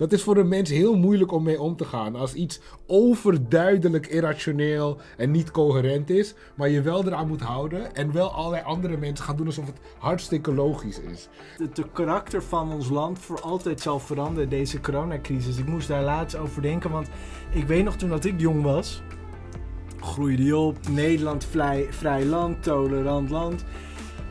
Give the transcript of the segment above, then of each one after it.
Dat is voor een mens heel moeilijk om mee om te gaan. Als iets overduidelijk irrationeel en niet coherent is, maar je wel eraan moet houden en wel allerlei andere mensen gaan doen alsof het hartstikke logisch is. Het de karakter van ons land voor altijd zal veranderen, deze coronacrisis. Ik moest daar laatst over denken, want ik weet nog toen dat ik jong was, groeide op, Nederland vrij, vrij land, tolerant land.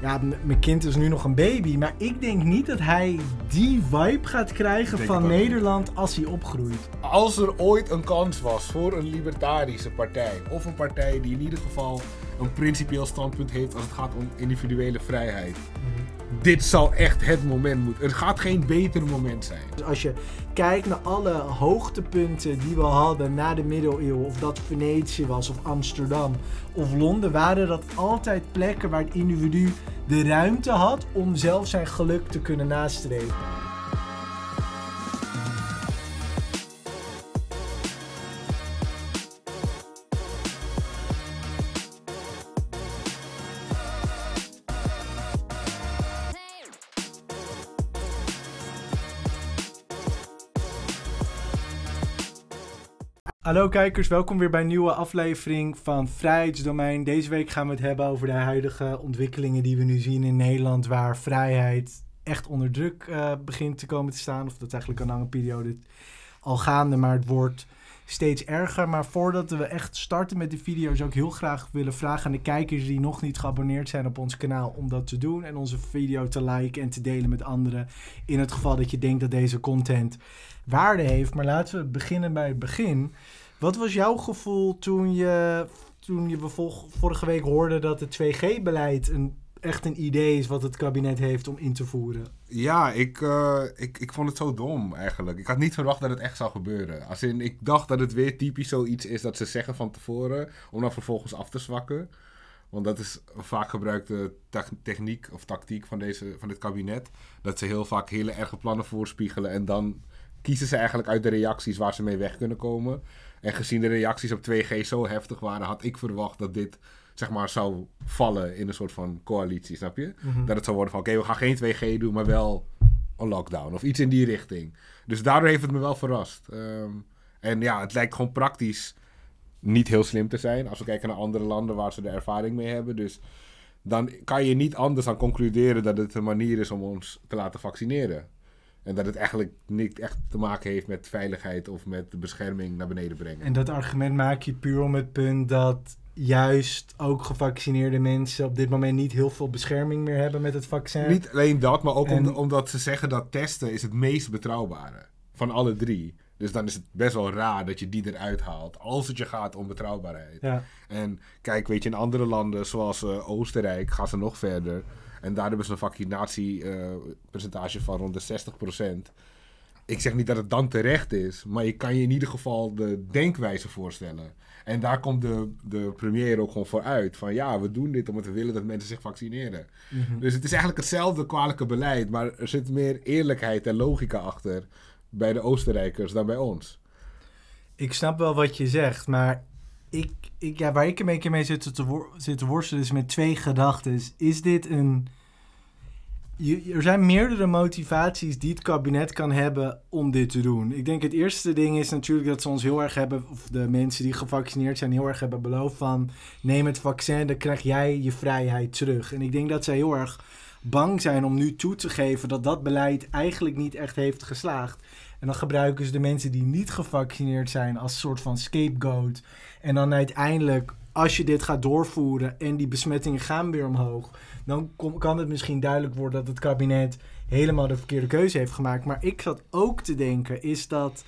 Ja, mijn kind is nu nog een baby, maar ik denk niet dat hij die vibe gaat krijgen van niet. Nederland als hij opgroeit. Als er ooit een kans was voor een libertarische partij, of een partij die in ieder geval een principieel standpunt heeft als het gaat om individuele vrijheid, dit zal echt het moment moeten. Er gaat geen beter moment zijn. Dus als je kijkt naar alle hoogtepunten die we hadden na de middeleeuwen, of dat Venetië was, of Amsterdam, of Londen, waren dat altijd plekken waar het individu de ruimte had om zelf zijn geluk te kunnen nastreven. Hallo kijkers, welkom weer bij een nieuwe aflevering van Vrijheidsdomein. Deze week gaan we het hebben over de huidige ontwikkelingen die we nu zien in Nederland, waar vrijheid echt onder druk eh, begint te komen te staan. Of dat is eigenlijk een lange periode al gaande, maar het wordt steeds erger. Maar voordat we echt starten met de video, zou ik heel graag willen vragen aan de kijkers die nog niet geabonneerd zijn op ons kanaal om dat te doen en onze video te liken en te delen met anderen. In het geval dat je denkt dat deze content waarde heeft. Maar laten we beginnen bij het begin. Wat was jouw gevoel toen je, toen je vorige week hoorde dat het 2G-beleid een, echt een idee is wat het kabinet heeft om in te voeren? Ja, ik, eh, ik, ik vond het zo dom eigenlijk. Ik had niet verwacht dat het echt zou gebeuren. Als in, ik dacht dat het weer typisch zoiets is dat ze zeggen van tevoren, om dan vervolgens af te zwakken. Want dat is een vaak gebruikte tech- techniek of tactiek van, deze, van dit kabinet. Dat ze heel vaak hele erge plannen voorspiegelen en dan kiezen ze eigenlijk uit de reacties waar ze mee weg kunnen komen. En gezien de reacties op 2G zo heftig waren, had ik verwacht dat dit zeg maar zou vallen in een soort van coalitie, snap je? Dat het zou worden van, oké, we gaan geen 2G doen, maar wel een lockdown. Of iets in die richting. Dus daardoor heeft het me wel verrast. Ehm, en ja, het lijkt gewoon praktisch niet heel slim te zijn. Als we kijken naar andere landen waar ze de ervaring mee hebben. Dus dan kan je niet anders dan concluderen dat het een manier is om ons te laten vaccineren. En dat het eigenlijk niet echt te maken heeft met veiligheid of met de bescherming naar beneden brengen. En dat argument maak je puur om het punt dat juist ook gevaccineerde mensen op dit moment niet heel veel bescherming meer hebben met het vaccin. Niet alleen dat, maar ook En- omdat ze zeggen dat testen is het meest betrouwbare van alle drie. Dus dan is het best wel raar dat je die eruit haalt. Als het je gaat om betrouwbaarheid. Ja. En kijk, weet je, in andere landen zoals eh, Oostenrijk gaan ze nog verder. En daar hebben ze een vaccinatiepercentage van rond de 60%. Ik zeg niet dat het dan terecht is, maar je kan je in ieder geval de denkwijze voorstellen. En daar komt de, de premier ook gewoon voor uit. Van ja, we doen dit omdat we willen dat mensen zich vaccineren. Mhm. Dus het is eigenlijk hetzelfde kwalijke beleid, maar er zit meer eerlijkheid en logica achter bij de Oostenrijkers dan bij ons. Ik snap wel wat je zegt, maar ik, ik, ja, waar ik een beetje mee zit te, zit te worstelen is met twee gedachten. Is dit een... Er zijn meerdere motivaties die het kabinet kan hebben om dit te doen. Ik denk het eerste ding is natuurlijk dat ze ons heel erg hebben, of de mensen die gevaccineerd zijn heel erg hebben beloofd van neem het vaccin, dan krijg jij je vrijheid terug. En ik denk dat zij heel erg bang zijn om nu toe te geven dat dat beleid eigenlijk niet echt heeft geslaagd. En dan gebruiken ze de mensen die niet gevaccineerd zijn als soort van scapegoat. En dan uiteindelijk, als je dit gaat doorvoeren en die besmettingen gaan weer omhoog, dan kan het misschien duidelijk worden dat het kabinet helemaal de verkeerde keuze heeft gemaakt. Maar ik zat ook te denken, is dat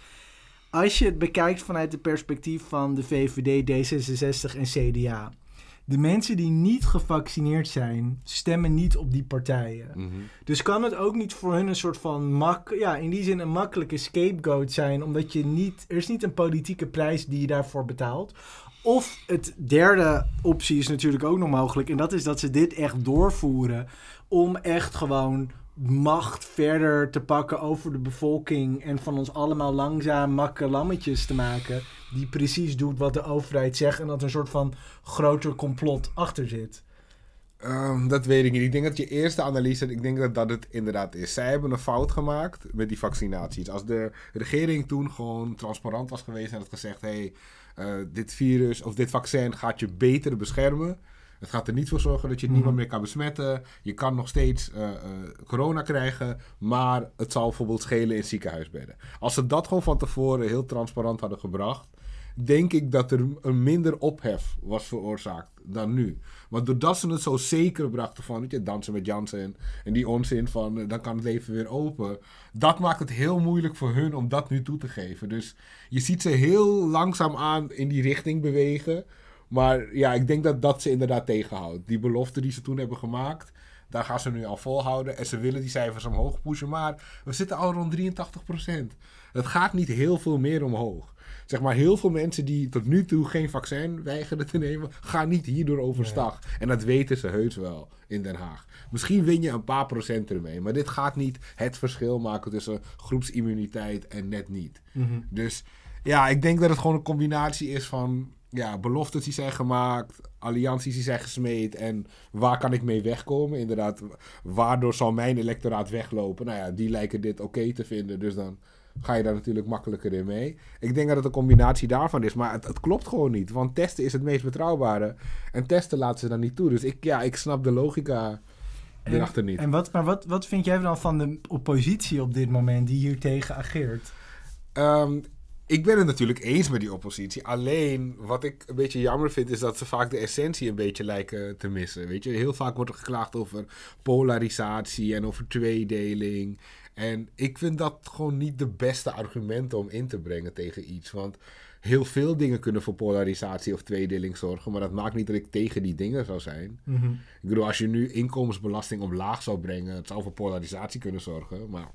als je het bekijkt vanuit het perspectief van de VVD, D66 en CDA. De mensen die niet gevaccineerd zijn, stemmen niet op die partijen. Dus kan het ook niet voor hun een soort van mak, ja, in die zin een makkelijke scapegoat zijn, omdat je niet, er is niet een politieke prijs die je daarvoor betaalt. Of het derde optie is natuurlijk ook nog mogelijk, en dat is dat ze dit echt doorvoeren om echt gewoon macht verder te pakken over de bevolking en van ons allemaal langzaam makke lammetjes te maken die precies doet wat de overheid zegt en dat er een soort van groter complot achter zit. Ehm, dat weet ik niet. Ik denk dat je eerste analyse, ik denk dat dat het inderdaad is. Zij hebben een fout gemaakt met die vaccinaties. Als de regering toen gewoon transparant was geweest en had gezegd: hé, hey, dit virus of dit vaccin gaat je beter beschermen. Het gaat er niet voor zorgen dat je mm niemand meer kan besmetten. Je kan nog steeds uh, uh, corona krijgen, maar het zal bijvoorbeeld schelen in ziekenhuisbedden. Als ze dat gewoon van tevoren heel transparant hadden gebracht, denk ik dat er een minder ophef was veroorzaakt dan nu. Maar doordat ze het zo zeker brachten van, weet je, dansen met Jansen en die onzin van, uh, dan kan het leven weer open. Dat maakt het heel moeilijk voor hun om dat nu toe te geven. Dus je ziet ze heel langzaam aan in die richting bewegen. Maar ja, ik denk dat dat ze inderdaad tegenhoudt. Die belofte die ze toen hebben gemaakt, daar gaan ze nu al volhouden. En ze willen die cijfers omhoog pushen. Maar we zitten al rond 83%. Het gaat niet heel veel meer omhoog. Zeg maar, heel veel mensen die tot nu toe geen vaccin weigerden te nemen, gaan niet hierdoor overstag. En dat weten ze heus wel in Den Haag. Misschien win je een paar procent ermee. Maar dit gaat niet het verschil maken tussen groepsimmuniteit en net niet. Mhm. Dus ja, ik denk dat het gewoon een combinatie is van ja, beloftes die zijn gemaakt, allianties die zijn gesmeed en waar kan ik mee wegkomen? Inderdaad, waardoor zal mijn electoraat weglopen? Nou ja, die lijken dit oké te vinden, dus dan ga je daar natuurlijk makkelijker in mee. Ik denk dat het een combinatie daarvan is, maar het, het klopt gewoon niet, want testen is het meest betrouwbare en testen laten ze dan niet toe. Dus ik, ja, ik snap de logica erachter niet. En wat, maar wat, wat vind jij dan van de oppositie op dit moment die hier tegen ageert? Um, ik ben het natuurlijk eens met die oppositie. Alleen wat ik een beetje jammer vind, is dat ze vaak de essentie een beetje lijken te missen. Weet je, heel vaak wordt er geklaagd over polarisatie en over tweedeling. En ik vind dat gewoon niet de beste argumenten om in te brengen tegen iets. Want heel veel dingen kunnen voor polarisatie of tweedeling zorgen. Maar dat maakt niet dat ik tegen die dingen zou zijn. Mhm. Ik bedoel, als je nu inkomensbelasting omlaag zou brengen, het zou voor polarisatie kunnen zorgen. Maar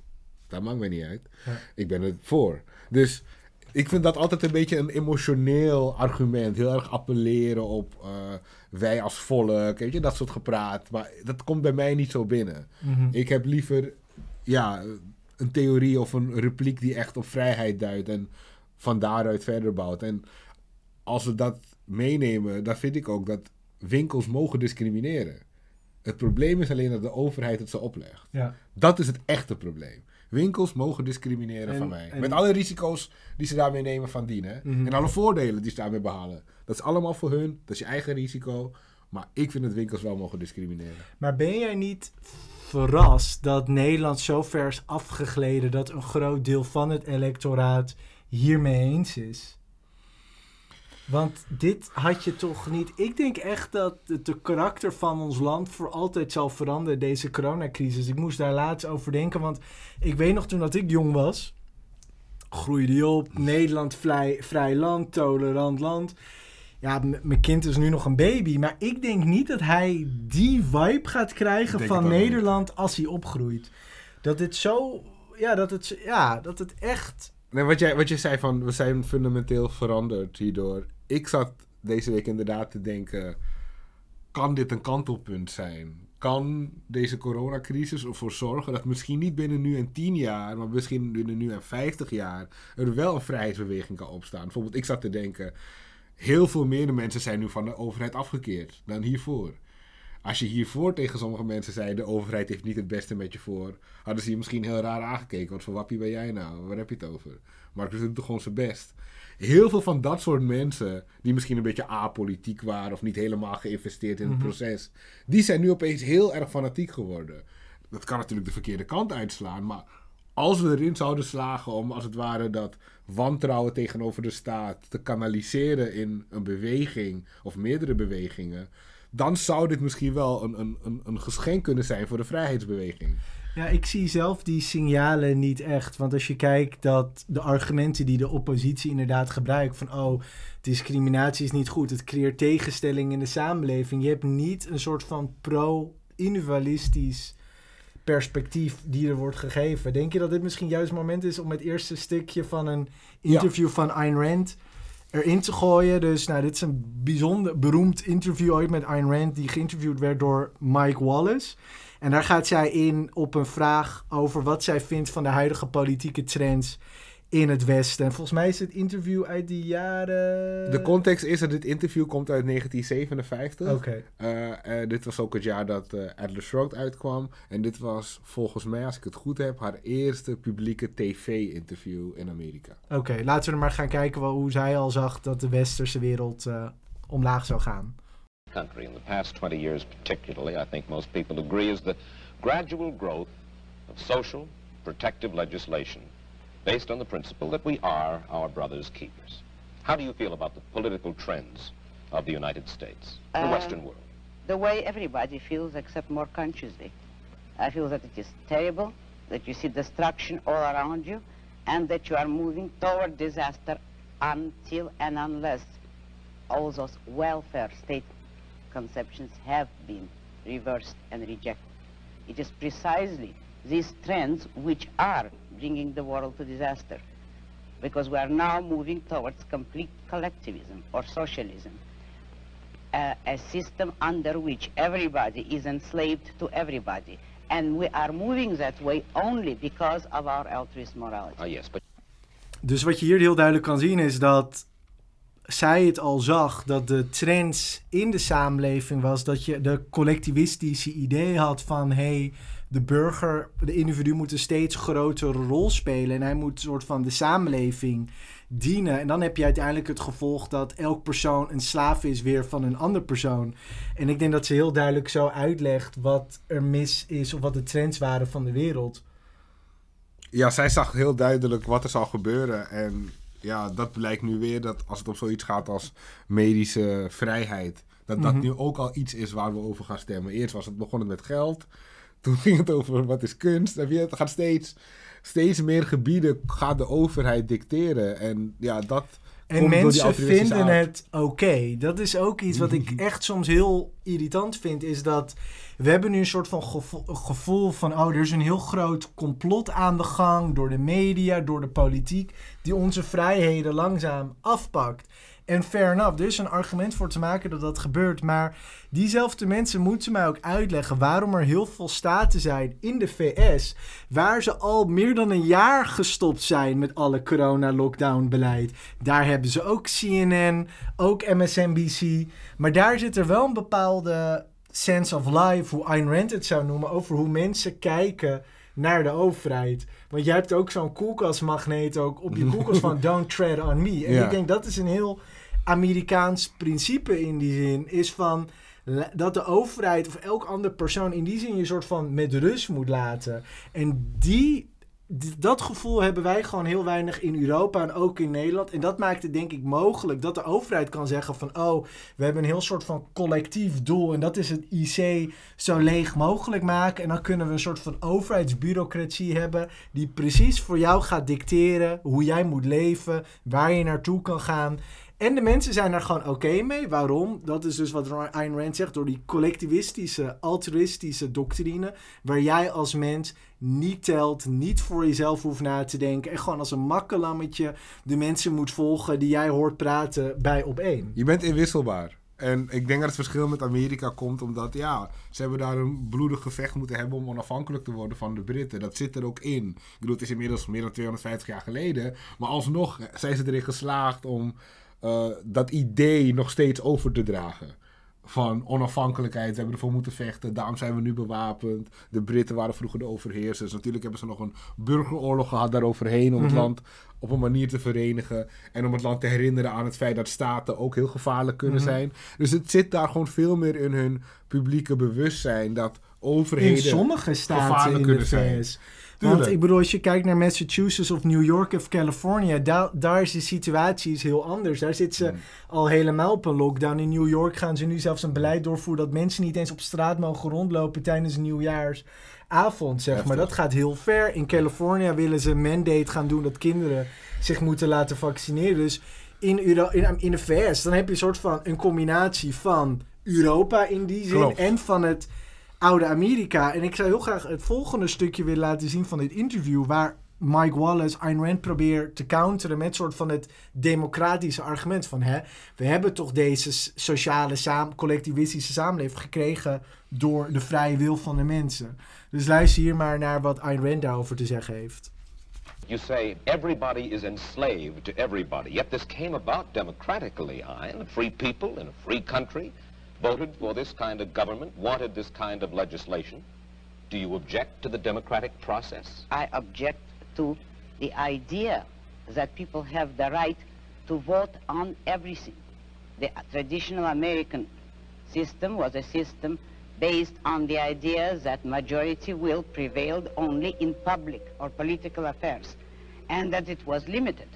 dat maakt me niet uit. Ja. Ik ben er voor. Dus ik vind dat altijd een beetje een emotioneel argument. Heel erg appelleren op uh, wij als volk, weet je, dat soort gepraat. Maar dat komt bij mij niet zo binnen. Mhm. Ik heb liever ja, een theorie of een repliek die echt op vrijheid duidt en van daaruit verder bouwt. En als we dat meenemen, dan vind ik ook dat winkels mogen discrimineren. Het probleem is alleen dat de overheid het zo oplegt. Ja. Dat is het echte probleem. Winkels mogen discrimineren En- van mij. en- Met alle risico's die ze daarmee nemen van dien. Hè? Mhm. En alle voordelen die ze daarmee behalen. Dat is allemaal voor hun. Dat is je eigen risico. Maar ik vind dat winkels wel mogen discrimineren. Maar ben jij niet verrast dat Nederland zo ver is afgegleden dat een groot deel van het electoraat hiermee eens is? Want dit had je toch niet. Ik denk echt dat het de karakter van ons land voor altijd zal veranderen, deze coronacrisis. Ik moest daar laatst over denken, want ik weet nog toen dat ik jong was, groeide je op, Nederland vrij, vrij land, tolerant land. Ja, mijn kind is nu nog een baby, maar ik denk niet dat hij die vibe gaat krijgen van niet. Nederland als hij opgroeit. Dat het zo, ja, dat het, ja, dat het echt Nee, wat, jij, wat je zei van we zijn fundamenteel veranderd hierdoor. Ik zat deze week inderdaad te denken: kan dit een kantelpunt zijn? Kan deze coronacrisis ervoor zorgen dat misschien niet binnen nu en 10 jaar, maar misschien binnen nu en 50 jaar er wel een vrijheidsbeweging kan opstaan? Bijvoorbeeld, ik zat te denken: heel veel meer mensen zijn nu van de overheid afgekeerd dan hiervoor. Als je hiervoor tegen sommige mensen zei: de overheid heeft niet het beste met je voor, hadden ze je misschien heel raar aangekeken. Wat voor wappie ben jij nou? Waar heb je het over? Maar doet toch gewoon zijn best. Heel veel van dat soort mensen, die misschien een beetje apolitiek waren of niet helemaal geïnvesteerd in het Mhm. proces, die zijn nu opeens heel erg fanatiek geworden. Dat kan natuurlijk de verkeerde kant uitslaan, maar als we erin zouden slagen om als het ware dat wantrouwen tegenover de staat te kanaliseren in een beweging of meerdere bewegingen, dan zou dit misschien wel een, een, een, een geschenk kunnen zijn voor de vrijheidsbeweging. Ja, ik zie zelf die signalen niet echt. Want als je kijkt dat de argumenten die de oppositie inderdaad gebruikt... van oh, discriminatie is niet goed, het creëert tegenstelling in de samenleving. Je hebt niet een soort van pro-individualistisch perspectief die er wordt gegeven. Denk je dat dit misschien juist het moment is om het eerste stukje van een interview van Ayn Rand erin te gooien? Dus nou, dit is een bijzonder beroemd interview ooit met Ayn Rand... die geïnterviewd werd door Mike Wallace... En daar gaat zij in op een vraag over wat zij vindt van de huidige politieke trends in het Westen. En volgens mij is het interview uit die jaren... De context is dat dit interview komt uit 1957. Oké. Eh, eh, dit was ook het jaar dat Atlas Shrugged uitkwam. En dit was volgens mij, als ik het goed heb, haar eerste publieke tv-interview in Amerika. Oké, laten we er maar gaan kijken hoe zij al zag dat de westerse wereld omlaag zou gaan. Country in the past 20 years particularly, I think most people agree, is the gradual growth of social protective legislation based on the principle that we are our brother's keepers. How do you feel about the political trends of the United States, the Uh, Western world? the way everybody feels except more consciously. I feel that it is terrible, that you see destruction all around you, and that you are moving toward disaster until and unless all those welfare state conceptions have been reversed and rejected. It is precisely these trends which are bringing the world to disaster, because we are now moving towards complete collectivism or socialism uh, a system under which everybody is enslaved to everybody. And we are moving that way only because of our altruist morality. Ah, yes, but Dus wat je hier heel duidelijk kan zien is dat zij het al zag dat de trends in de samenleving was dat je de collectivistische idee had van hey, de burger, de individu moet een steeds grotere rol spelen en hij moet een soort van de samenleving dienen. En dan heb je uiteindelijk het gevolg dat elk persoon een slaaf is weer van een ander persoon. En ik denk dat ze heel duidelijk zo uitlegt wat er mis is of wat de trends waren van de wereld. Ja, zij zag heel duidelijk wat er zal gebeuren. En ja, dat blijkt nu weer dat als het om zoiets gaat als medische vrijheid, dat dat Mhm. nu ook al iets is waar we over gaan stemmen. Eerst was het begonnen met geld. Toen ging het over wat is kunst. En het gaat steeds, steeds meer gebieden gaat de overheid dicteren. En ja, dat. En mensen vinden het oké. Dat is ook iets wat ik echt soms heel irritant vind. Is dat we hebben nu een soort van gevo- gevoel van... oh, er is een heel groot complot aan de gang... door de media, door de politiek... die onze vrijheden langzaam afpakt. En fair enough, er is een argument voor te maken dat dat gebeurt. Maar diezelfde mensen moeten mij ook uitleggen... waarom er heel veel staten zijn in de VS... waar ze al meer dan een jaar gestopt zijn... met alle corona-lockdown-beleid. Daar hebben ze ook CNN, ook MSNBC. Maar daar zit er wel een bepaalde sense of life, hoe Ayn Rand het zou noemen, over hoe mensen kijken naar de overheid. Want jij hebt ook zo'n koelkastmagneet ook op je koelkast van Don't Tread on Me. En Ja. ik denk dat is een heel Amerikaans principe in die zin, is van dat de overheid of elk ander persoon in die zin je soort van met rust moet laten. En die, dat gevoel hebben wij gewoon heel weinig in Europa en ook in Nederland. En dat maakt het denk ik mogelijk dat de overheid kan zeggen van... oh, we hebben een heel soort van collectief doel... en dat is het IC zo leeg mogelijk maken. En dan kunnen we een soort van overheidsbureaucratie hebben... die precies voor jou gaat dicteren hoe jij moet leven... waar je naartoe kan gaan... En de mensen zijn er gewoon oké mee. Waarom? Dat is dus wat Ayn Rand zegt. Door die collectivistische, altruïstische doctrine. Waar jij als mens niet telt, niet voor jezelf hoeft na te denken. En gewoon als een makkelammetje de mensen moet volgen die jij hoort praten bij op één. Je bent inwisselbaar. En ik denk dat het verschil met Amerika komt omdat, ja, ze hebben daar een bloedig gevecht moeten hebben om onafhankelijk te worden van de Britten. Dat zit er ook in. Ik bedoel, het is inmiddels meer dan 250 jaar geleden. Maar alsnog zijn ze erin geslaagd om eh, dat idee nog steeds over te dragen. Van onafhankelijkheid, we hebben ervoor moeten vechten, daarom zijn we nu bewapend. De Britten waren vroeger de overheersers. Natuurlijk hebben ze nog een burgeroorlog gehad daaroverheen om het Mhm. land op een manier te verenigen. En om het land te herinneren aan het feit dat staten ook heel gevaarlijk kunnen Mhm. zijn. Dus het zit daar gewoon veel meer in hun publieke bewustzijn dat In overheden... sommige staten gevaarlijk in de kunnen zijn. Want ik bedoel, als je kijkt naar Massachusetts of New York of California, daar, daar is de situatie is heel anders. Daar zitten ze Mm. al helemaal op een lockdown. In New York gaan ze nu zelfs een beleid doorvoeren dat mensen niet eens op straat mogen rondlopen tijdens nieuwjaarsavond, zeg maar. Dat gaat heel ver. In California willen ze een mandate gaan doen dat kinderen zich moeten laten vaccineren. Dus in, Euro in, in de VS, dan heb je een soort van een combinatie van Europa in die zin Klopt. en van het oude Amerika. En ik zou heel graag het volgende stukje willen laten zien van dit interview, waar Mike Wallace Ayn Rand probeert te counteren met soort van het democratische argument van hè, we hebben toch deze sociale, saam, collectivistische samenleving gekregen door de vrije wil van de mensen. Dus luister hier maar naar wat Ayn Rand daarover te zeggen heeft. You say everybody is enslaved to everybody, yet this came about democratically, Hein. Free people in a free country voted for this kind of government, wanted this kind of legislation. Do you object to the democratic process? I object to the idea that people have the right to vote on everything. The traditional American system was a system based on the idea that majority will prevailed only in public or political affairs, and that it was limited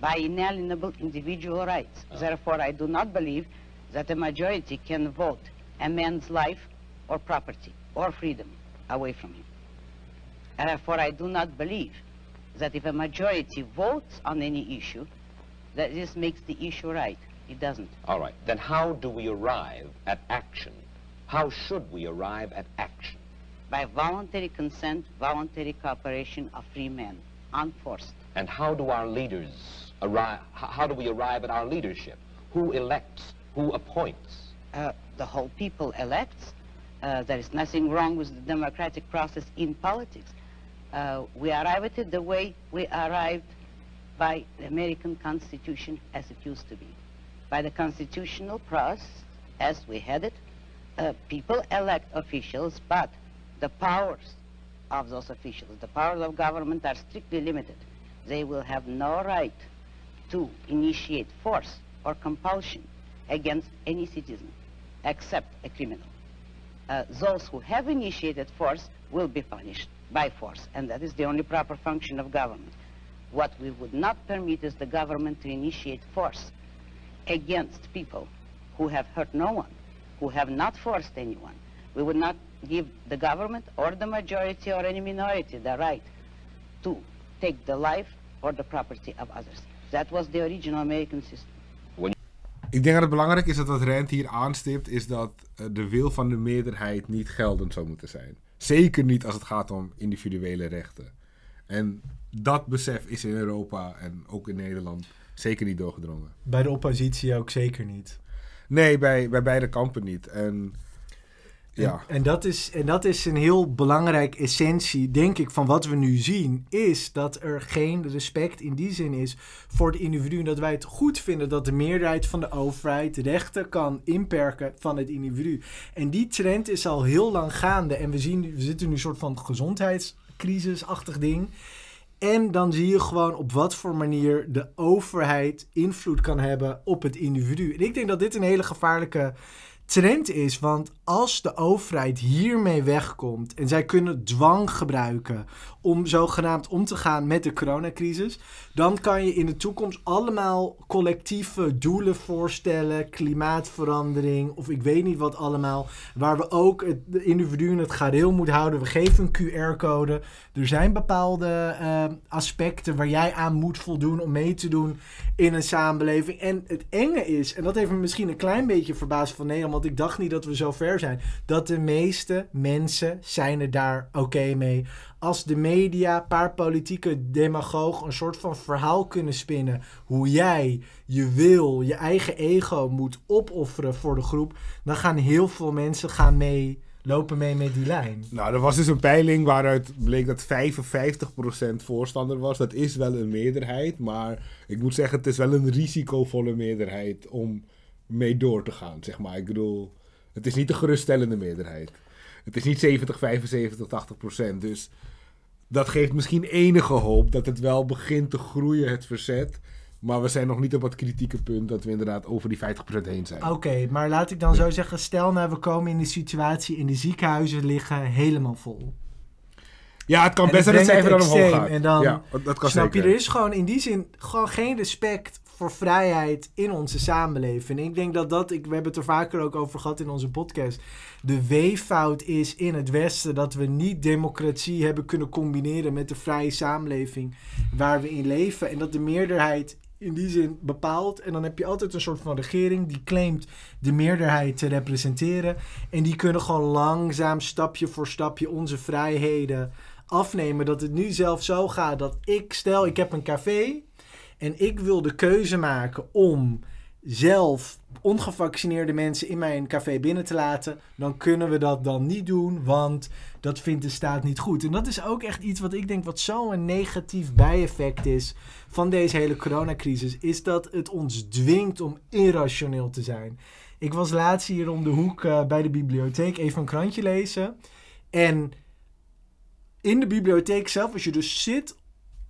by inalienable individual rights. Uh-huh. Therefore, I do not believe that a majority can vote a man's life or property or freedom away from him. Therefore, I do not believe that if a majority votes on any issue, that this makes the issue right. It doesn't. All right. Then how do we arrive at action? How should we arrive at action? By voluntary consent, voluntary cooperation of free men, unforced. And how do our leaders arrive, how do we arrive at our leadership? Who elects? Who appoints? Uh, the whole people elects. Uh, there is nothing wrong with the democratic process in politics. Uh, we arrive at it the way we arrived by the American Constitution as it used to be. By the constitutional process as we had it, uh, people elect officials, but the powers of those officials, the powers of government are strictly limited. They will have no right to initiate force or compulsion against any citizen except a criminal. Uh, those who have initiated force will be punished by force, and that is the only proper function of government. What we would not permit is the government to initiate force against people who have hurt no one, who have not forced anyone. We would not give the government or the majority or any minority the right to take the life or the property of others. That was the original American system. Ik denk dat het belangrijk is dat wat Rand hier aanstipt, is dat eh, de wil van de meerderheid niet geldend zou moeten zijn. Zeker niet als het gaat om individuele rechten. En dat besef is in Europa en ook in Nederland zeker niet doorgedrongen. Bij de oppositie ook zeker niet. Nee, bij, bij beide kampen niet. En ja. En, dat is, en dat is een heel belangrijk essentie, denk ik, van wat we nu zien. Is dat er geen respect in die zin is voor het individu. En dat wij het goed vinden dat de meerderheid van de overheid rechten kan inperken van het individu. En die trend is al heel lang gaande. En we, zien, we zitten nu een soort van gezondheidscrisisachtig ding. En dan zie je gewoon op wat voor manier de overheid invloed kan hebben op het individu. En ik denk dat dit een hele gevaarlijke trend is. Want als de overheid hiermee wegkomt en zij kunnen dwang gebruiken om zogenaamd om te gaan met de coronacrisis, dan kan je in de toekomst allemaal collectieve doelen voorstellen, klimaatverandering of ik weet niet wat allemaal, waar we ook het individu in het gareel moeten houden. We geven een QR-code. Er zijn bepaalde uh, aspecten waar jij aan moet voldoen om mee te doen in een samenleving. En het enge is, en dat heeft me misschien een klein beetje verbaasd van Nederland, want ik dacht niet dat we zo ver zijn, dat de meeste mensen zijn er daar oké mee. Als de media, paar politieke demagogen een soort van verhaal kunnen spinnen hoe jij je wil, je eigen ego moet opofferen voor de groep, dan gaan heel veel mensen gaan mee lopen mee met die lijn. Nou, er was dus een peiling waaruit bleek dat 55% voorstander was. Dat is wel een meerderheid, maar ik moet zeggen, het is wel een risicovolle meerderheid om mee door te gaan, zeg maar. Ik bedoel, het is niet de geruststellende meerderheid. Het is niet 70, 75, 80 procent. Dus dat geeft misschien enige hoop dat het wel begint te groeien, het verzet. Maar we zijn nog niet op het kritieke punt dat we inderdaad over die 50% heen zijn. Oké, maar laat ik dan zo zeggen, stel nou we komen in de situatie in de ziekenhuizen liggen helemaal vol. Ja, het kan En best dat het cijfer dan omhoog gaat. en dan ja, dat- kan Snap je, er is gewoon in die zin gewoon geen respect voor vrijheid in onze samenleving. En ik denk dat dat, ik, we hebben het er vaker ook over gehad in onze podcast, de weeffout is in het Westen dat we niet democratie hebben kunnen combineren met de vrije samenleving waar we in leven. En dat de meerderheid in die zin bepaalt. En dan heb je altijd een soort van regering die claimt de meerderheid te representeren. En die kunnen gewoon langzaam, stapje voor stapje, onze vrijheden afnemen. Dat het nu zelfs zo gaat dat ik, stel ik heb een café en ik wil de keuze maken om zelf ongevaccineerde mensen in mijn café binnen te laten, dan kunnen we dat dan niet doen, want dat vindt de staat niet goed. En dat is ook echt iets wat ik denk wat zo'n negatief bijeffect is van deze hele coronacrisis, is dat het ons dwingt om irrationeel te zijn. Ik was laatst hier om de hoek uh, bij de bibliotheek even een krantje lezen en in de bibliotheek zelf, als je dus zit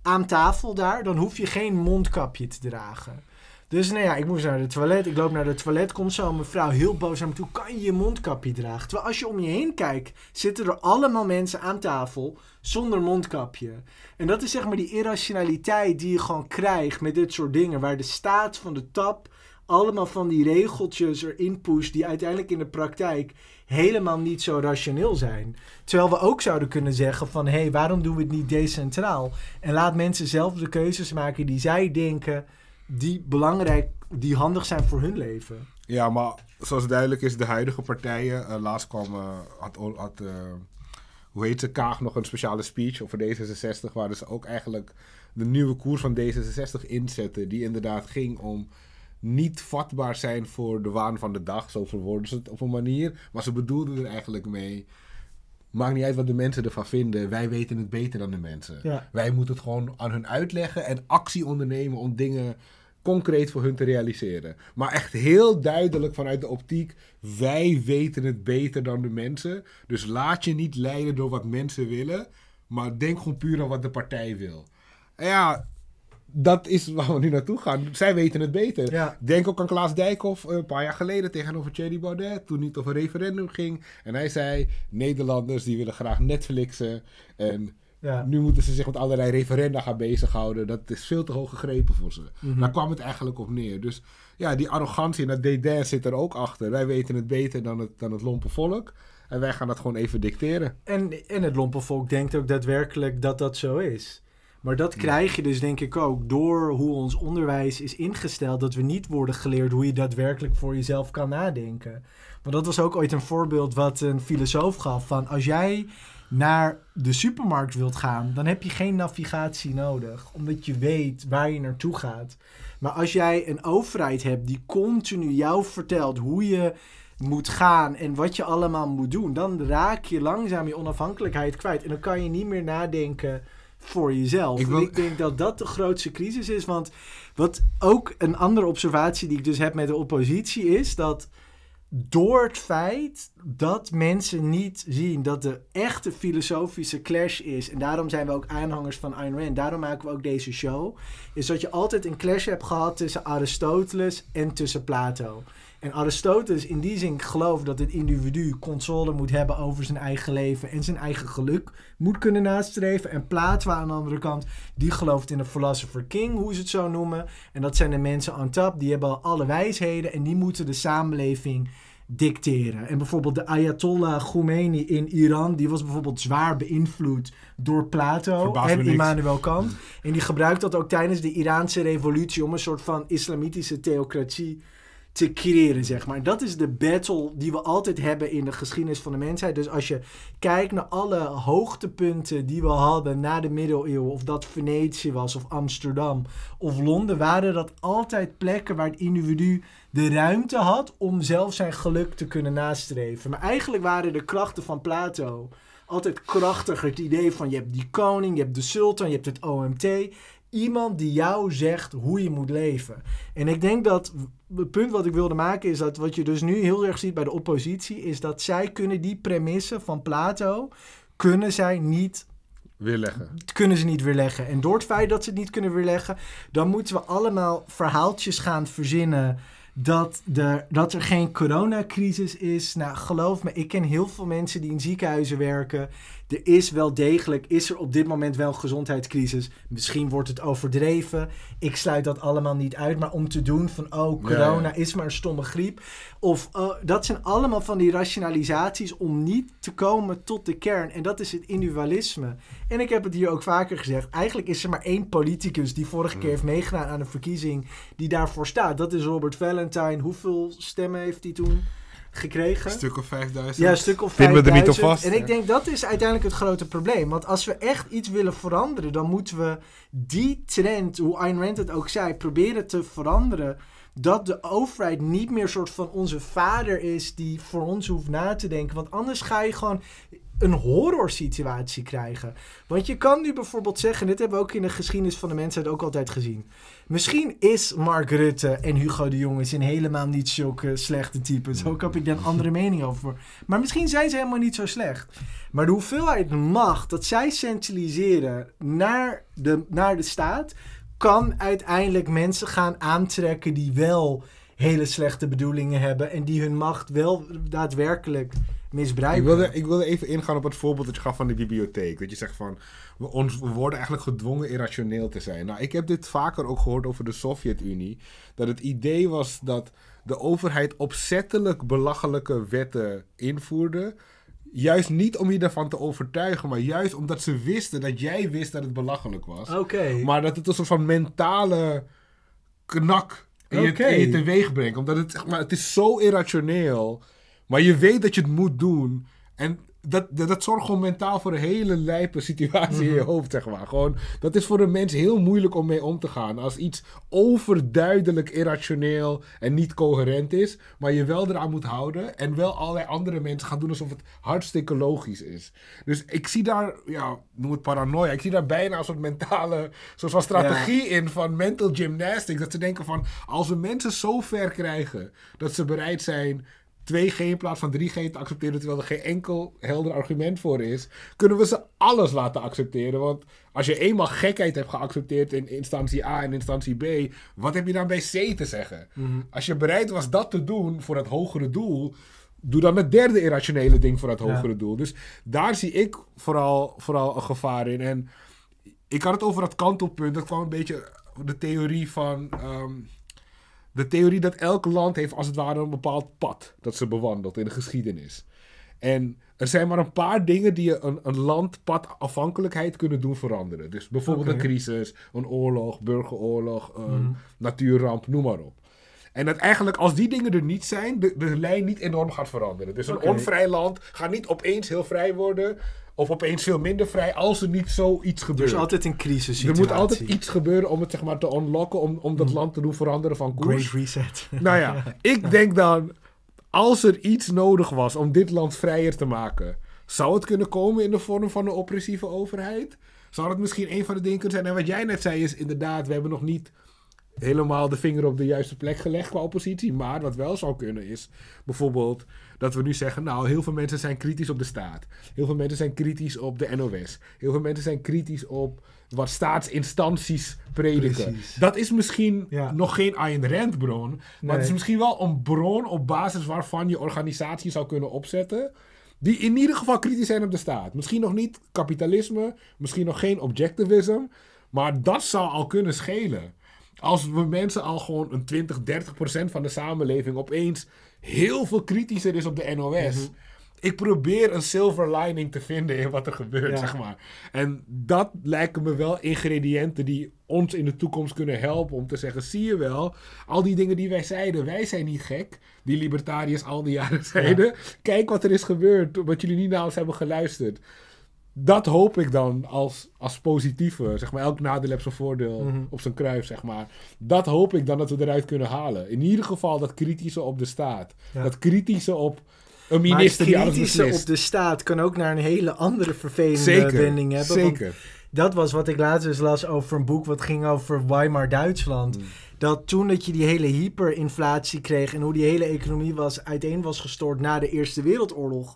aan tafel daar, dan hoef je geen mondkapje te dragen. Dus nou ja, ik moest naar de toilet. Ik loop naar de toilet. Komt zo een mevrouw heel boos naar me toe. Kan je je mondkapje dragen? Terwijl als je om je heen kijkt, zitten er allemaal mensen aan tafel zonder mondkapje. En dat is zeg maar die irrationaliteit die je gewoon krijgt met dit soort dingen. Waar de staat van de tap allemaal van die regeltjes erin pusht die uiteindelijk in de praktijk helemaal niet zo rationeel zijn. Terwijl we ook zouden kunnen zeggen van hé, hey, waarom doen we het niet decentraal? En laat mensen zelf de keuzes maken die zij denken die belangrijk, die handig zijn voor hun leven. Ja, maar zoals duidelijk is, de huidige partijen, uh, laatst kwam, uh, had, had uh, hoe heet ze, Kaag nog een speciale speech over D66, waar ze ook eigenlijk de nieuwe koers van D66 inzetten, die inderdaad ging om niet vatbaar zijn voor de waan van de dag. Zo verwoorden ze het op een manier. Maar ze bedoelden er eigenlijk mee. Maakt niet uit wat de mensen ervan vinden. Wij weten het beter dan de mensen. Ja. Wij moeten het gewoon aan hun uitleggen en actie ondernemen om dingen concreet voor hun te realiseren. Maar echt heel duidelijk vanuit de optiek: wij weten het beter dan de mensen. Dus laat je niet leiden door wat mensen willen. Maar denk gewoon puur aan wat de partij wil. En ja, dat is waar we nu naartoe gaan. Zij weten het beter. Ja. Denk ook aan Klaas Dijkhoff een paar jaar geleden tegenover Thierry Baudet. Toen niet over referendum ging. En hij zei: Nederlanders die willen graag Netflixen. En Ja. nu moeten ze zich met allerlei referenda gaan bezighouden. Dat is veel te hoog gegrepen voor ze. Mhm. Daar kwam het eigenlijk op neer. Dus ja, die arrogantie en dat dédain zit er ook achter. Wij weten het beter dan het, dan het lompe volk. En wij gaan dat gewoon even dicteren. En, en het lompenvolk denkt ook daadwerkelijk dat dat zo is. Maar dat krijg je dus denk ik ook door hoe ons onderwijs is ingesteld. Dat we niet worden geleerd hoe je daadwerkelijk voor jezelf kan nadenken. Want dat was ook ooit een voorbeeld wat een filosoof gaf. Van als jij naar de supermarkt wilt gaan, dan heb je geen navigatie nodig. Omdat je weet waar je naartoe gaat. Maar als jij een overheid hebt die continu jou vertelt hoe je moet gaan en wat je allemaal moet doen, dan raak je langzaam je onafhankelijkheid kwijt. En dan kan je niet meer nadenken voor jezelf. Ik wil- ik denk dat dat de grootste crisis is. Want wat ook een andere observatie die ik dus heb met de oppositie is dat door het feit dat mensen niet zien dat de echte filosofische clash is, en daarom zijn we ook aanhangers van Ayn Rand, daarom maken we ook deze show, is dat je altijd een clash hebt gehad tussen Aristoteles en tussen Plato. En Aristoteles in die zin gelooft dat het individu controle moet hebben over zijn eigen leven en zijn eigen geluk moet kunnen nastreven. En Plato aan de andere kant, die gelooft in een philosopher king, hoe ze het zo noemen. En dat zijn de mensen on top, die hebben alle wijsheden en die moeten de samenleving dicteren. En bijvoorbeeld de Ayatollah Khomeini in Iran, die was bijvoorbeeld zwaar beïnvloed door Plato en. Immanuel Kant. En die gebruikt dat ook tijdens de Iraanse revolutie om een soort van islamitische theocratie te creëren, zeg maar. Dat is de battle die we altijd hebben in de geschiedenis van de mensheid. Dus als je kijkt naar alle hoogtepunten die we hadden na de middeleeuwen, of dat Venetië was, of Amsterdam, of Londen, waren dat altijd plekken waar het individu de ruimte had om zelf zijn geluk te kunnen nastreven. Maar eigenlijk waren de krachten van Plato altijd krachtiger. Het idee van je hebt die koning, je hebt de sultan, je hebt het OMT. Iemand die jou zegt hoe je moet leven. En ik denk dat het punt wat ik wilde maken is dat wat je dus nu heel erg ziet bij de oppositie, is dat zij kunnen die premissen van Plato, kunnen zij niet Weerleggen. kunnen ze niet weerleggen. En door het feit dat ze het niet kunnen weerleggen, dan moeten we allemaal verhaaltjes gaan verzinnen. Dat, de, dat er geen coronacrisis is. Nou, geloof me, ik ken heel veel mensen die in ziekenhuizen werken. Er is wel degelijk, is er op dit moment wel een gezondheidscrisis. Misschien wordt het overdreven. Ik sluit dat allemaal niet uit. Maar om te doen van, oh, corona Ja, ja. is maar een stomme griep. Of, oh, dat zijn allemaal van die rationalisaties om niet te komen tot de kern. En dat is het individualisme. En ik heb het hier ook vaker gezegd. Eigenlijk is er maar één politicus die vorige keer heeft meegedaan aan een verkiezing die daarvoor staat. Dat is Robert Valentine. Hoeveel stemmen heeft hij toen gekregen. Een stuk of 5000. Ja, een stuk of Pinnen we er niet op 5000. vast, En ik denk dat is uiteindelijk het grote probleem. Want als we echt iets willen veranderen, dan moeten we die trend, hoe Ayn Rand het ook zei, proberen te veranderen. Dat de overheid niet meer soort van onze vader is die voor ons hoeft na te denken. Want anders ga je gewoon een horror situatie krijgen. Want je kan nu bijvoorbeeld zeggen, dit hebben we ook in de geschiedenis van de mensheid ook altijd gezien. Misschien is Mark Rutte en Hugo de Jonge zijn helemaal niet zulke slechte types. Ook heb ik daar een andere mening over. Maar misschien zijn ze helemaal niet zo slecht. Maar de hoeveelheid macht dat zij centraliseren naar de, naar de staat... kan uiteindelijk mensen gaan aantrekken die wel hele slechte bedoelingen hebben... en die hun macht wel daadwerkelijk misbruiken. Ik wilde, ik wilde even ingaan op het voorbeeld dat je gaf van de bibliotheek. Dat je zegt van, we, ons, we worden eigenlijk gedwongen irrationeel te zijn. Nou, ik heb dit vaker ook gehoord over de Sovjet-Unie. Dat het idee was dat de overheid opzettelijk belachelijke wetten invoerde. Juist niet om je ervan te overtuigen, maar juist omdat ze wisten dat jij wist dat het belachelijk was. Oké. Maar dat het een soort van mentale knak in je, in je teweeg brengt. Omdat het, zeg maar, het is zo irrationeel. Maar je weet dat je het moet doen. En dat, dat, dat zorgt gewoon mentaal voor een hele lijpe situatie in je hoofd, zeg maar. Gewoon, dat is voor een mens heel moeilijk om mee om te gaan. Als iets overduidelijk irrationeel en niet coherent is, maar je wel eraan moet houden. En wel allerlei andere mensen gaan doen alsof het hartstikke logisch is. Dus ik zie daar, ja, noem het paranoia. Ik zie daar bijna een soort mentale, soort van strategie in van mental gymnastics. Dat ze denken van, als we mensen zo ver krijgen dat ze bereid zijn 2G in plaats van 3G te accepteren, terwijl er geen enkel helder argument voor is, kunnen we ze alles laten accepteren. Want als je eenmaal gekheid hebt geaccepteerd in instantie A en instantie B, wat heb je dan bij C te zeggen? Als je bereid was dat te doen voor het hogere doel, doe dan het derde irrationele ding voor het Ja. hogere doel. Dus daar zie ik vooral, vooral een gevaar in. En ik had het over dat kantelpunt. Dat kwam een beetje de theorie van. ehm, de theorie dat elk land heeft als het ware een bepaald pad dat ze bewandelt in de geschiedenis. En er zijn maar een paar dingen die een, een land pad afhankelijkheid kunnen doen veranderen. Dus bijvoorbeeld een crisis, een oorlog, burgeroorlog, een Mhm. natuurramp, noem maar op. En dat eigenlijk als die dingen er niet zijn, de, de lijn niet enorm gaat veranderen. Dus een onvrij land gaat niet opeens heel vrij worden of opeens veel minder vrij als er niet zoiets Er gebeurt. is altijd een crisis Er moet altijd iets gebeuren om het zeg maar te unlocken, om, om dat land te doen veranderen van koers. Great reset. Nou ja, ik denk dan, als er iets nodig was om dit land vrijer te maken, zou het kunnen komen in de vorm van een oppressieve overheid? Zou het misschien een van de dingen kunnen zijn? En wat jij net zei is inderdaad, we hebben nog niet helemaal de vinger op de juiste plek gelegd qua oppositie. Maar wat wel zou kunnen is bijvoorbeeld dat we nu zeggen, nou, heel veel mensen zijn kritisch op de staat. Heel veel mensen zijn kritisch op de NOS. Heel veel mensen zijn kritisch op wat staatsinstanties prediken. Precies. Dat is misschien Ja. nog geen Ayn Rand bron, maar Nee. het is misschien wel een bron op basis waarvan je organisatie zou kunnen opzetten. Die in ieder geval kritisch zijn op de staat. Misschien nog niet kapitalisme, misschien nog geen objectivism. Maar dat zou al kunnen schelen. Als we mensen al gewoon een 20, 30 procent van de samenleving opeens heel veel kritischer is op de NOS. Ik probeer een silver lining te vinden in wat er gebeurt, Ja. zeg maar. En dat lijken me wel ingrediënten die ons in de toekomst kunnen helpen om te zeggen: zie je wel, al die dingen die wij zeiden, wij zijn niet gek. Die libertariërs al die jaren zeiden. Kijk wat er is gebeurd, wat jullie niet naar ons hebben geluisterd. Dat hoop ik dan als, als positieve. Zeg maar, elk nadeel heeft zijn voordeel Mhm. op zijn kruis, zeg maar. Dat hoop ik dan dat we eruit kunnen halen. In ieder geval dat kritische op de staat. Ja. Dat kritische op een minister die alles kritische beslist. op de staat kan ook naar een hele andere vervelende Zeker, wending hebben. zeker. dat was wat ik laatst eens las over een boek wat ging over Weimar Duitsland. Mm. Dat toen dat je die hele hyperinflatie kreeg en hoe die hele economie was, uiteen was gestort na de Eerste Wereldoorlog.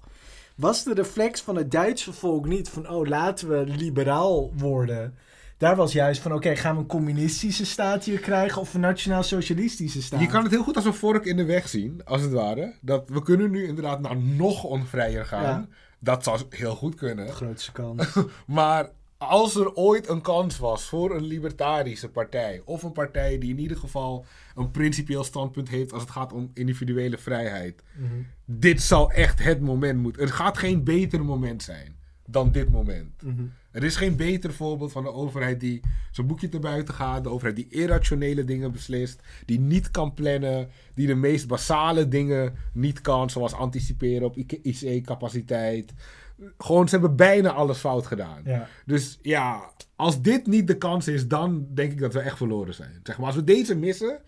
Was de reflex van het Duitse volk niet van, oh laten we liberaal worden. Daar was juist van, oké, gaan we een communistische staat hier krijgen of een nationaal-socialistische staat? Je kan het heel goed als een vork in de weg zien, als het ware. Dat we kunnen nu inderdaad naar nog onvrijer gaan. Ja. Dat zou heel goed kunnen. De grootste kans. Maar als er ooit een kans was voor een libertarische partij, of een partij die in ieder geval een principieel standpunt heeft als het gaat om individuele vrijheid, Mhm. dit zou echt het moment moeten. Er gaat geen beter moment zijn dan dit moment. Mhm. Er is geen beter voorbeeld van de overheid die zijn boekje te buiten gaat. De overheid die irrationele dingen beslist. Die niet kan plannen. Die de meest basale dingen niet kan. Zoals anticiperen op IC-capaciteit. Gewoon, ze hebben bijna alles fout gedaan. Ja. Dus ja, als dit niet de kans is, dan denk ik dat we echt verloren zijn. Zeg maar, als we deze missen.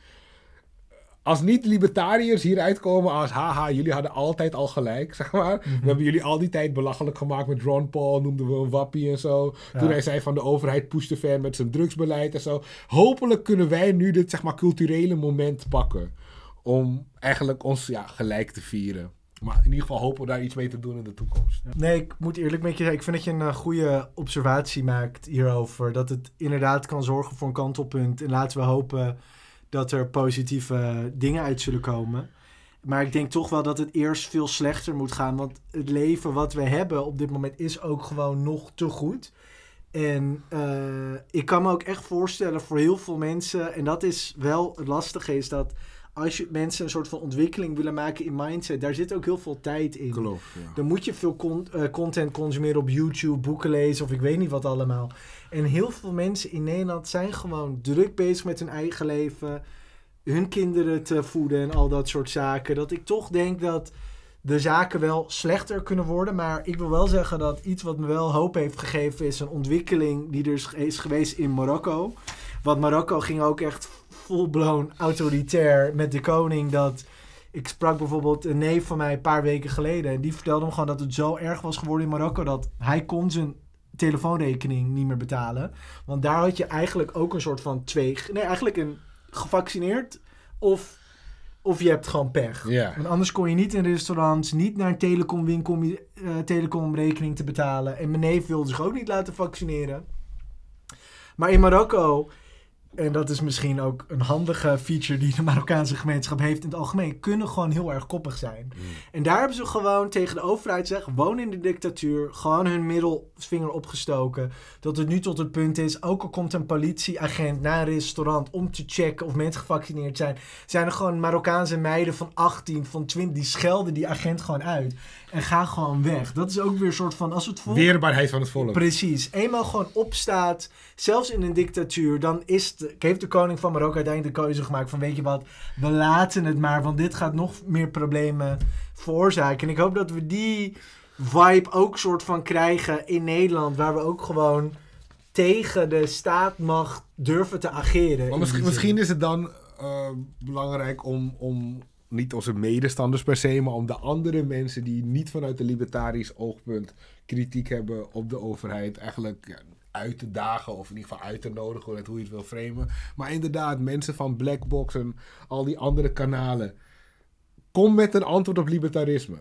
Als niet-libertariërs hieruit komen als haha, jullie hadden altijd al gelijk, zeg maar. We hebben jullie al die tijd belachelijk gemaakt met Ron Paul, noemden we een wappie en zo. Ja. Toen hij zei van de overheid push ver met zijn drugsbeleid en zo. Hopelijk kunnen wij nu dit, zeg maar, culturele moment pakken. Om eigenlijk ons ja, gelijk te vieren. Maar in ieder geval hopen we daar iets mee te doen in de toekomst. Nee, ik moet eerlijk met je zeggen, ik vind dat je een eh, goede observatie maakt hierover. Dat het inderdaad kan zorgen voor een kantelpunt. En laten we hopen dat er positieve dingen uit zullen komen. Maar ik denk toch wel dat het eerst veel slechter moet gaan. Want het leven wat we hebben op dit moment is ook gewoon nog te goed. En eh, ik kan me ook echt voorstellen voor heel veel mensen, en dat is wel het lastige, is dat als je mensen een soort van ontwikkeling willen maken in mindset, daar zit ook heel veel tijd in. Ja. Dan moet je veel con- eh, content consumeren op YouTube, boeken lezen of ik weet niet wat allemaal. En heel veel mensen in Nederland zijn gewoon druk bezig met hun eigen leven, hun kinderen te voeden en al dat soort zaken. Dat ik toch denk dat de zaken wel slechter kunnen worden. Maar ik wil wel zeggen dat iets wat me wel hoop heeft gegeven is een ontwikkeling die er is- geweest in Marokko. Want Marokko ging ook echt full-blown autoritair met de koning dat... Ik sprak bijvoorbeeld een neef van mij een paar weken geleden. En die vertelde me gewoon dat het zo erg was geworden in Marokko dat hij kon zijn telefoonrekening niet meer betalen. Want daar had je eigenlijk ook een soort van twee... Nee, eigenlijk een gevaccineerd of, of je hebt gewoon pech. Want anders kon je niet in restaurants, niet naar een telecomwinkel om je eh, telecomrekening te betalen. En mijn neef wilde zich ook niet laten vaccineren. Maar in Marokko, en dat is misschien ook een handige feature die de Marokkaanse gemeenschap heeft in het algemeen, kunnen gewoon heel erg koppig zijn. En daar hebben ze gewoon tegen de overheid gezegd, woon in de dictatuur, gewoon hun middelvinger opgestoken. Dat het nu tot het punt is, ook al komt een politieagent naar een restaurant om te checken of mensen gevaccineerd zijn, zijn er gewoon Marokkaanse meiden van 18, van 20, die schelden die agent gewoon uit. En gaan gewoon weg. Dat is ook weer een soort van, als het volk... Weerbaarheid van het volk. Precies. Eenmaal gewoon opstaat, zelfs in een dictatuur, dan is de, heeft de koning van Marokko uiteindelijk de keuze gemaakt van weet je wat, we laten het maar, want dit gaat nog meer problemen veroorzaken. En ik hoop dat we die vibe ook soort van krijgen in Nederland, waar we ook gewoon tegen de staatmacht durven te ageren. Maar misschien, is het dan eh, belangrijk om, om niet onze medestanders per se, maar om de andere mensen die niet vanuit een libertarisch oogpunt kritiek hebben op de overheid, eigenlijk ja, uit te dagen of in ieder geval uit te nodigen, net hoe je het wil framen. Maar inderdaad, mensen van Blackbox en al die andere kanalen, kom met een antwoord op libertarisme.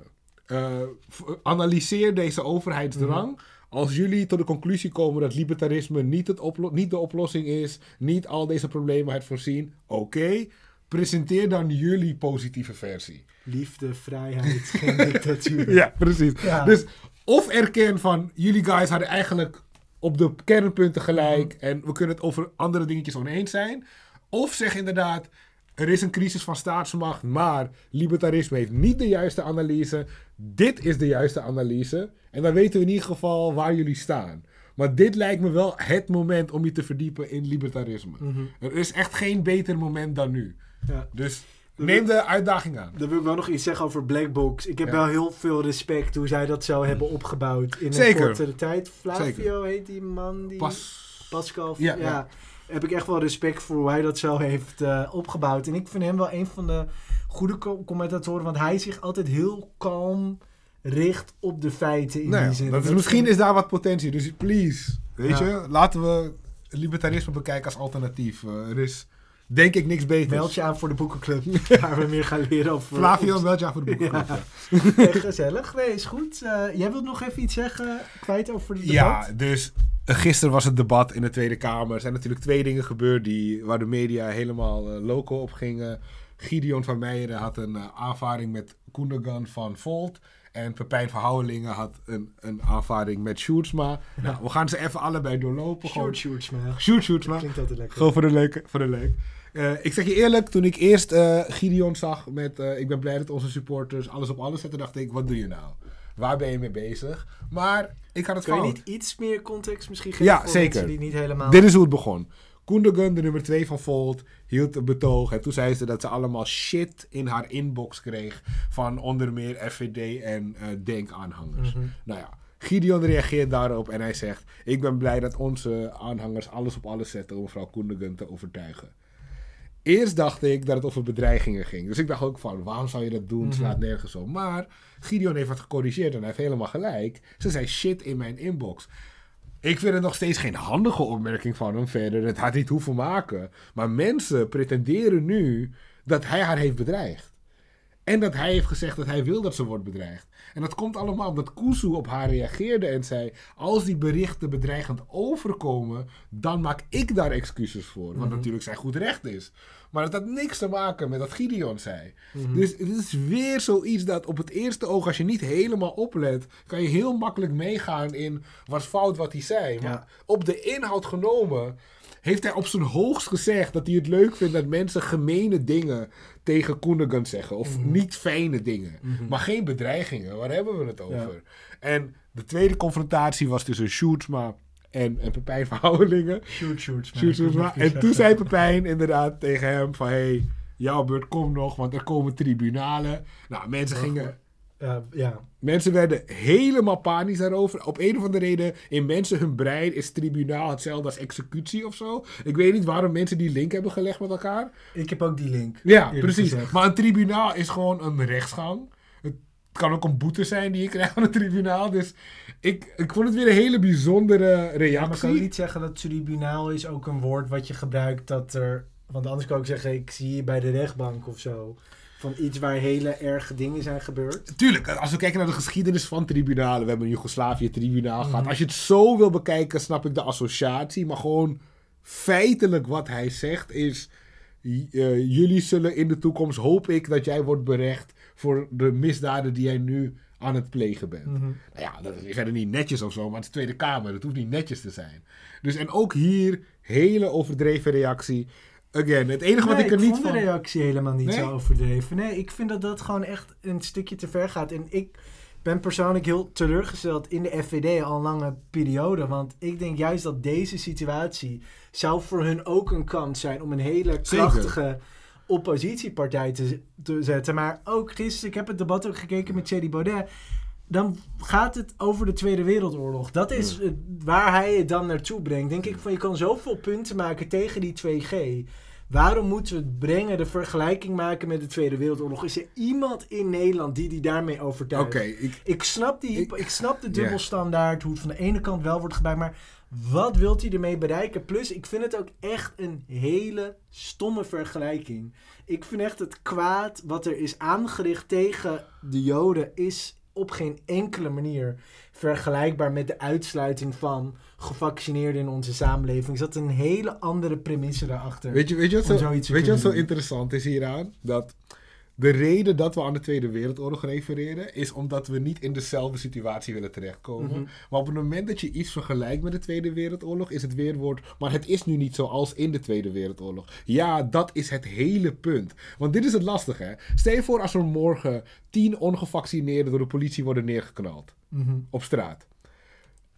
V- analyseer deze overheidsdrang. Als jullie tot de conclusie komen dat libertarisme niet, het niet de oplossing is, niet al deze problemen het voorzien, oké, presenteer dan jullie positieve versie. Liefde, vrijheid, geen dictatuur. Ja, precies. Ja. Dus of erken van jullie guys hadden eigenlijk op de kernpunten gelijk en we kunnen het over andere dingetjes oneens zijn. Of zeg inderdaad, er is een crisis van staatsmacht, maar libertarisme heeft niet de juiste analyse. Dit is de juiste analyse. En dan weten we in ieder geval waar jullie staan. Maar dit lijkt me wel het moment om je te verdiepen in libertarisme. Mhm. Er is echt geen beter moment dan nu. Ja. Dus neem de uitdaging aan. Dan wil ik wel nog iets zeggen over Blackbox. Ik heb Ja. wel heel veel respect hoe zij dat zo hebben opgebouwd in Zeker. een kortere tijd. Flavio Zeker. heet die man. Die... Pas. Pascal. Ja, Ja, ja. Heb ik echt wel respect voor hoe hij dat zo heeft eh, opgebouwd. En ik vind hem wel een van de goede co- commentatoren. Want hij zich altijd heel kalm richt op de feiten in Nou ja, die zin. dat is, misschien is daar wat potentie. Dus please, weet je, laten we libertarisme bekijken als alternatief. Eh, er is denk ik niks beters. Meld je aan voor de boekenclub. waar we meer gaan leren over... Flavio, meld je aan voor de boekenclub. Ja. Eh, Gezellig. Nee, is goed. Eh, jij wilt nog even iets zeggen kwijt over het debat? Ja, dus eh, gisteren was het debat in de Tweede Kamer. Er zijn natuurlijk twee dingen gebeurd die, waar de media helemaal eh, loco op gingen. Gideon van Meijeren had een aanvaring met Koendegan van Volt. En Pepijn van Houwelingen had een, een aanvaring met Sjoerdsma. Nou, we gaan ze even allebei doorlopen. Gewoon- Short shorts, man. Sjoerd Sjoerdsma. Klinkt altijd lekker. Gewoon voor de leuk. Voor de leuk. Eh, ik zeg je eerlijk, toen ik eerst eh, Gideon zag met eh, ik ben blij dat onze supporters alles op alles zetten, dacht ik, wat doe je nou? waar ben je mee bezig? Maar ik had het Kun je fout. niet iets meer context misschien geven Ja, voor zeker. mensen die niet helemaal... Dit is hoe het begon. Koendegun, de nummer 2 van Volt, hield een betoog. En toen zei ze dat ze allemaal shit in haar inbox kreeg. Van onder meer FVD en Denk-aanhangers. Mhm. Nou ja, Gideon reageert daarop en hij zegt... Ik ben blij dat onze aanhangers alles op alles zetten om mevrouw Koendegun te overtuigen. Eerst dacht ik dat het over bedreigingen ging. Dus ik dacht ook van, waarom zou je dat doen? Het slaat nergens op. Maar Gideon heeft wat gecorrigeerd en hij heeft helemaal gelijk. Ze zei shit in mijn inbox. Ik vind het nog steeds geen handige opmerking van hem verder. Het had niet hoeven maken. Maar mensen pretenderen nu dat hij haar heeft bedreigd. En dat hij heeft gezegd dat hij wil dat ze wordt bedreigd. En dat komt allemaal omdat Kuzu op haar reageerde en zei... als die berichten bedreigend overkomen, dan maak ik daar excuses voor. Wat natuurlijk zijn goed recht is. Maar het had niks te maken met wat Gideon zei. Dus het is weer zoiets dat op het eerste oog, als je niet helemaal oplet... kan je heel makkelijk meegaan in wat fout wat hij zei. Maar Ja. op de inhoud genomen heeft hij op zijn hoogst gezegd dat hij het leuk vindt dat mensen gemene dingen tegen Koendegan zeggen. Of niet fijne dingen. Maar geen bedreigingen. Waar hebben we het over? En de tweede confrontatie was tussen Sjoerdsma en, en Pepijn van Houwelingen. Shoot, shoot, Sjoerd Sjoerdsma. En toen zei Pepijn inderdaad tegen hem van... hey, jouw beurt komt nog, want er komen tribunalen. Nou, mensen gingen... Ja, ja. Mensen werden helemaal panisch daarover. Op een of andere reden, in mensen hun brein is tribunaal hetzelfde als executie of zo. Ik weet niet waarom mensen die link hebben gelegd met elkaar. Ik heb ook die link. Ja, precies. gezegd. Maar een tribunaal is gewoon een rechtsgang. Het kan ook een boete zijn die je krijgt van een tribunaal. Dus ik, ik vond het weer een hele bijzondere Ja, maar reactie. kan niet zeggen dat tribunaal is ook een woord wat je gebruikt dat er... Want anders kan ik zeggen, ik zie je bij de rechtbank of zo. Van iets waar hele erge dingen zijn gebeurd. Tuurlijk, als we kijken naar de geschiedenis van tribunalen. We hebben een Joegoslavië-tribunaal Mhm. gehad. Als je het zo wil bekijken, snap ik de associatie. Maar gewoon feitelijk wat hij zegt is... eh, jullie zullen in de toekomst, hoop ik, dat jij wordt berecht... voor de misdaden die jij nu aan het plegen bent. Mhm. Nou ja, dat is verder niet netjes of zo, maar het is de Tweede Kamer. Het hoeft niet netjes te zijn. Dus en ook hier, hele overdreven reactie. Again, het enige wat Nee, ik er niet van... de reactie helemaal niet Nee? zo overdreven. Nee, ik vind dat dat gewoon echt een stukje te ver gaat. En ik ben persoonlijk heel teleurgesteld in de FVD al een lange periode. Want ik denk juist dat deze situatie zou voor hun ook een kans zijn om een hele krachtige oppositiepartij te, te zetten. Maar ook gisteren, ik heb het debat ook gekeken met Thierry Baudet. Dan gaat het over de Tweede Wereldoorlog. Dat is het- waar hij het dan naartoe brengt. Denk ik van je kan zoveel punten maken tegen die 2G. Waarom moeten we het brengen, de vergelijking maken met de Tweede Wereldoorlog? Is er iemand in Nederland die die daarmee overtuigt? Oké, ik, Ik snap, die, Ik- ik, snap de dubbelstandaard, hoe het van de ene kant wel wordt gebruikt, maar wat wilt hij ermee bereiken? Plus, ik vind het ook echt een hele stomme vergelijking. Ik vind echt het kwaad wat er is aangericht tegen de Joden is op geen enkele manier vergelijkbaar met de uitsluiting van gevaccineerden in onze samenleving. Er zat een hele andere premisse daarachter. Weet je, weet je wat, zo, weet je wat zo interessant is hieraan? Dat de reden dat we aan de Tweede Wereldoorlog refereren... is omdat we niet in dezelfde situatie willen terechtkomen. Mhm. Maar op het moment dat je iets vergelijkt met de Tweede Wereldoorlog... is het weerwoord... maar het is nu niet zoals in de Tweede Wereldoorlog. Ja, dat is het hele punt. Want dit is het lastige, hè. Stel je voor als er morgen tien ongevaccineerden... door de politie worden neergeknald Mhm. op straat.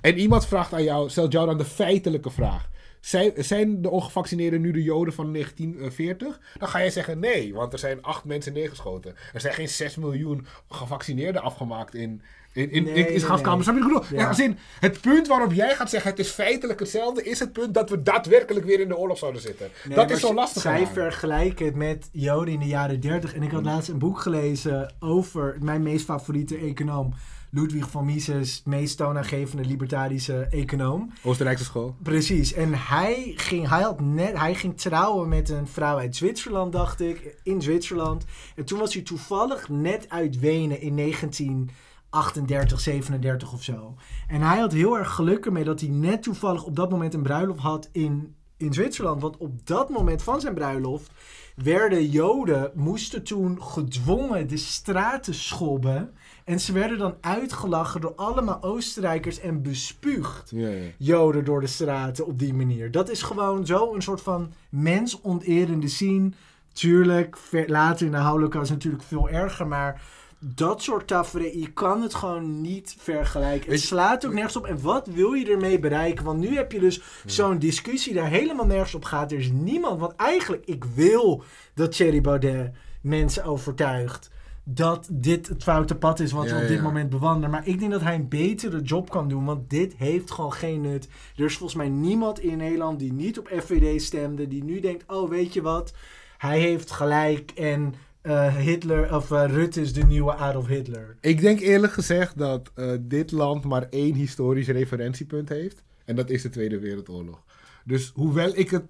En iemand vraagt aan jou, stelt jou dan de feitelijke vraag. Zijn, zijn de ongevaccineerden nu de Joden van 1940? Dan ga je zeggen nee, want er zijn acht mensen neergeschoten. Er zijn geen 6 miljoen gevaccineerden afgemaakt in, in, in, Nee, in, in gaskamers. nee. Ja. Als in, het punt waarop jij gaat zeggen het is feitelijk hetzelfde, is het punt dat we daadwerkelijk weer in de oorlog zouden zitten. Dat is zo lastig. Zij vergelijken het met Joden in de jaren 30. En ik had laatst een boek gelezen over mijn meest favoriete econoom. Ludwig van Mises, meest toonaangevende libertarische econoom. Oostenrijkse school. Precies. En hij ging, hij, had net, hij ging trouwen met een vrouw uit Zwitserland, dacht ik. In Zwitserland. En toen was hij toevallig net uit Wenen in 1938, 37 of zo. En hij had heel erg geluk ermee dat hij net toevallig op dat moment een bruiloft had in, in Zwitserland. Want op dat moment van zijn bruiloft werden Joden, moesten toen gedwongen de straten schobben. En ze werden dan uitgelachen door allemaal Oostenrijkers en bespuugd. Ja, ja. Joden door de straten op die manier. Dat is gewoon zo een soort van mensonterende scene. Tuurlijk, later in de Holocaust natuurlijk veel erger, maar dat soort tafereel, je kan het gewoon niet vergelijken. Het slaat ook nergens op. En wat wil je ermee bereiken? Want nu heb je dus zo'n discussie daar helemaal nergens op gaat. Er is niemand, want eigenlijk, ik wil dat Thierry Baudet mensen overtuigt dat dit het foute pad is wat Ja, we op dit ja. moment bewandelen. Maar ik denk dat hij een betere job kan doen, want dit heeft gewoon geen nut. Er is volgens mij niemand in Nederland die niet op FVD stemde, die nu denkt, oh weet je wat, hij heeft gelijk en eh, Hitler, of eh, Rutte is de nieuwe Adolf Hitler. Ik denk eerlijk gezegd dat eh, dit land maar één historisch referentiepunt heeft. En dat is de Tweede Wereldoorlog. Dus hoewel ik het,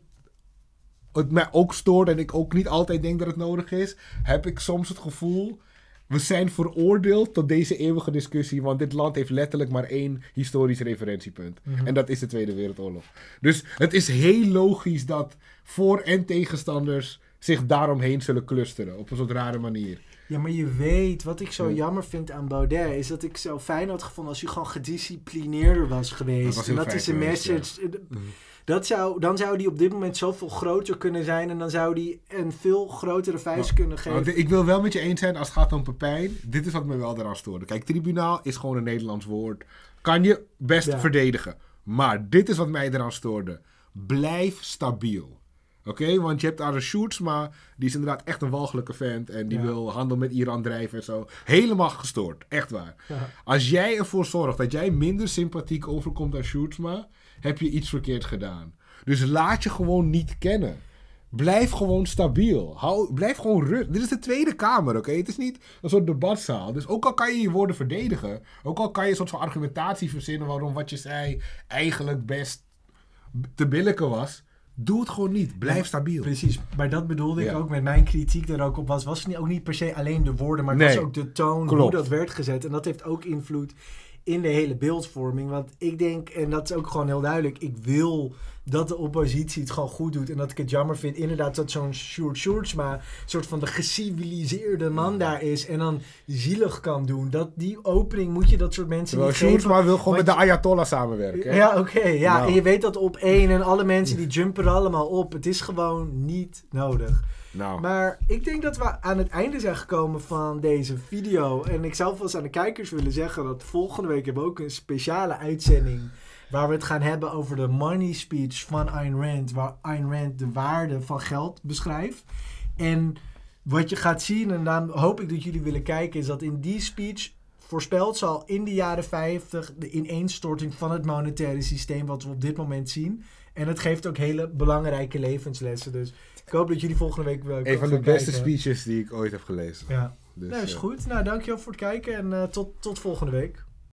het mij ook stoort en ik ook niet altijd denk dat het nodig is, heb ik soms het gevoel. We zijn veroordeeld tot deze eeuwige discussie, want dit land heeft letterlijk maar één historisch referentiepunt. En dat is de Tweede Wereldoorlog. Dus het is heel logisch dat voor- en tegenstanders zich daaromheen zullen clusteren op een soort rare manier. Ja, maar je weet, wat ik zo Ja. jammer vind aan Baudet, is dat ik zo fijn had gevonden als hij gewoon gedisciplineerder was geweest. Dat was en dat is een message. Dat zou, dan zou die op dit moment zoveel groter kunnen zijn en dan zou die een veel grotere vuist kunnen geven. Nou, ik wil wel met je eens zijn als het gaat om Pepijn. Dit is wat me wel eraan stoorde. Kijk, tribunaal is gewoon een Nederlands woord. Kan je best Ja. verdedigen. Maar dit is wat mij eraan stoorde. Blijf stabiel. Oké, want je hebt daar een Sjoerdsma, die is inderdaad echt een walgelijke vent en die Ja. wil handel met Iran drijven en zo. Helemaal gestoord, echt waar. Ja. Als jij ervoor zorgt dat jij minder sympathiek overkomt dan Sjoerdsma, heb je iets verkeerd gedaan. Dus laat je gewoon niet kennen. Blijf gewoon stabiel. Hou, blijf gewoon rust. Dit is de Tweede Kamer, oké? Het is niet een soort debatzaal. Dus ook al kan je je woorden verdedigen, ook al kan je een soort van argumentatie verzinnen waarom wat je zei eigenlijk best te billijken was, doe het gewoon niet. Blijf stabiel. Precies, maar dat bedoelde ik ook met mijn kritiek er ook op was. Was het niet, ook niet per se alleen de woorden, maar het Nee, was ook de toon, hoe dat werd gezet. En dat heeft ook invloed in de hele beeldvorming. Want ik denk, en dat is ook gewoon heel duidelijk, ik wil dat de oppositie het gewoon goed doet. En dat ik het jammer vind, inderdaad, dat zo'n Sjoerd Sjoerdsma een soort van de geciviliseerde man daar is. En dan zielig kan doen. Dat die opening moet je dat soort mensen Terwijl niet. Sjoerdsma wil gewoon met de Ayatollah samenwerken. hè? Ja, oké. ja, Nou. en je weet dat op één en alle mensen die jumpen er allemaal op. Het is gewoon niet nodig. Nou, Maar ik denk dat we aan het einde zijn gekomen van deze video. En ik zou vast aan de kijkers willen zeggen dat volgende week hebben we ook een speciale uitzending. Waar we het gaan hebben over de money speech van Ayn Rand. Waar Ayn Rand de waarde van geld beschrijft. En wat je gaat zien, en dan hoop ik dat jullie willen kijken, is dat in die speech voorspeld zal in de jaren 50 de ineenstorting van het monetaire systeem wat we op dit moment zien. En het geeft ook hele belangrijke levenslessen. Dus ik hoop dat jullie volgende week wel een van de beste kijken. speeches die ik ooit heb gelezen. Ja, Dus, nou is eh, goed. Nou, dankjewel voor het kijken en eh, tot, tot volgende week.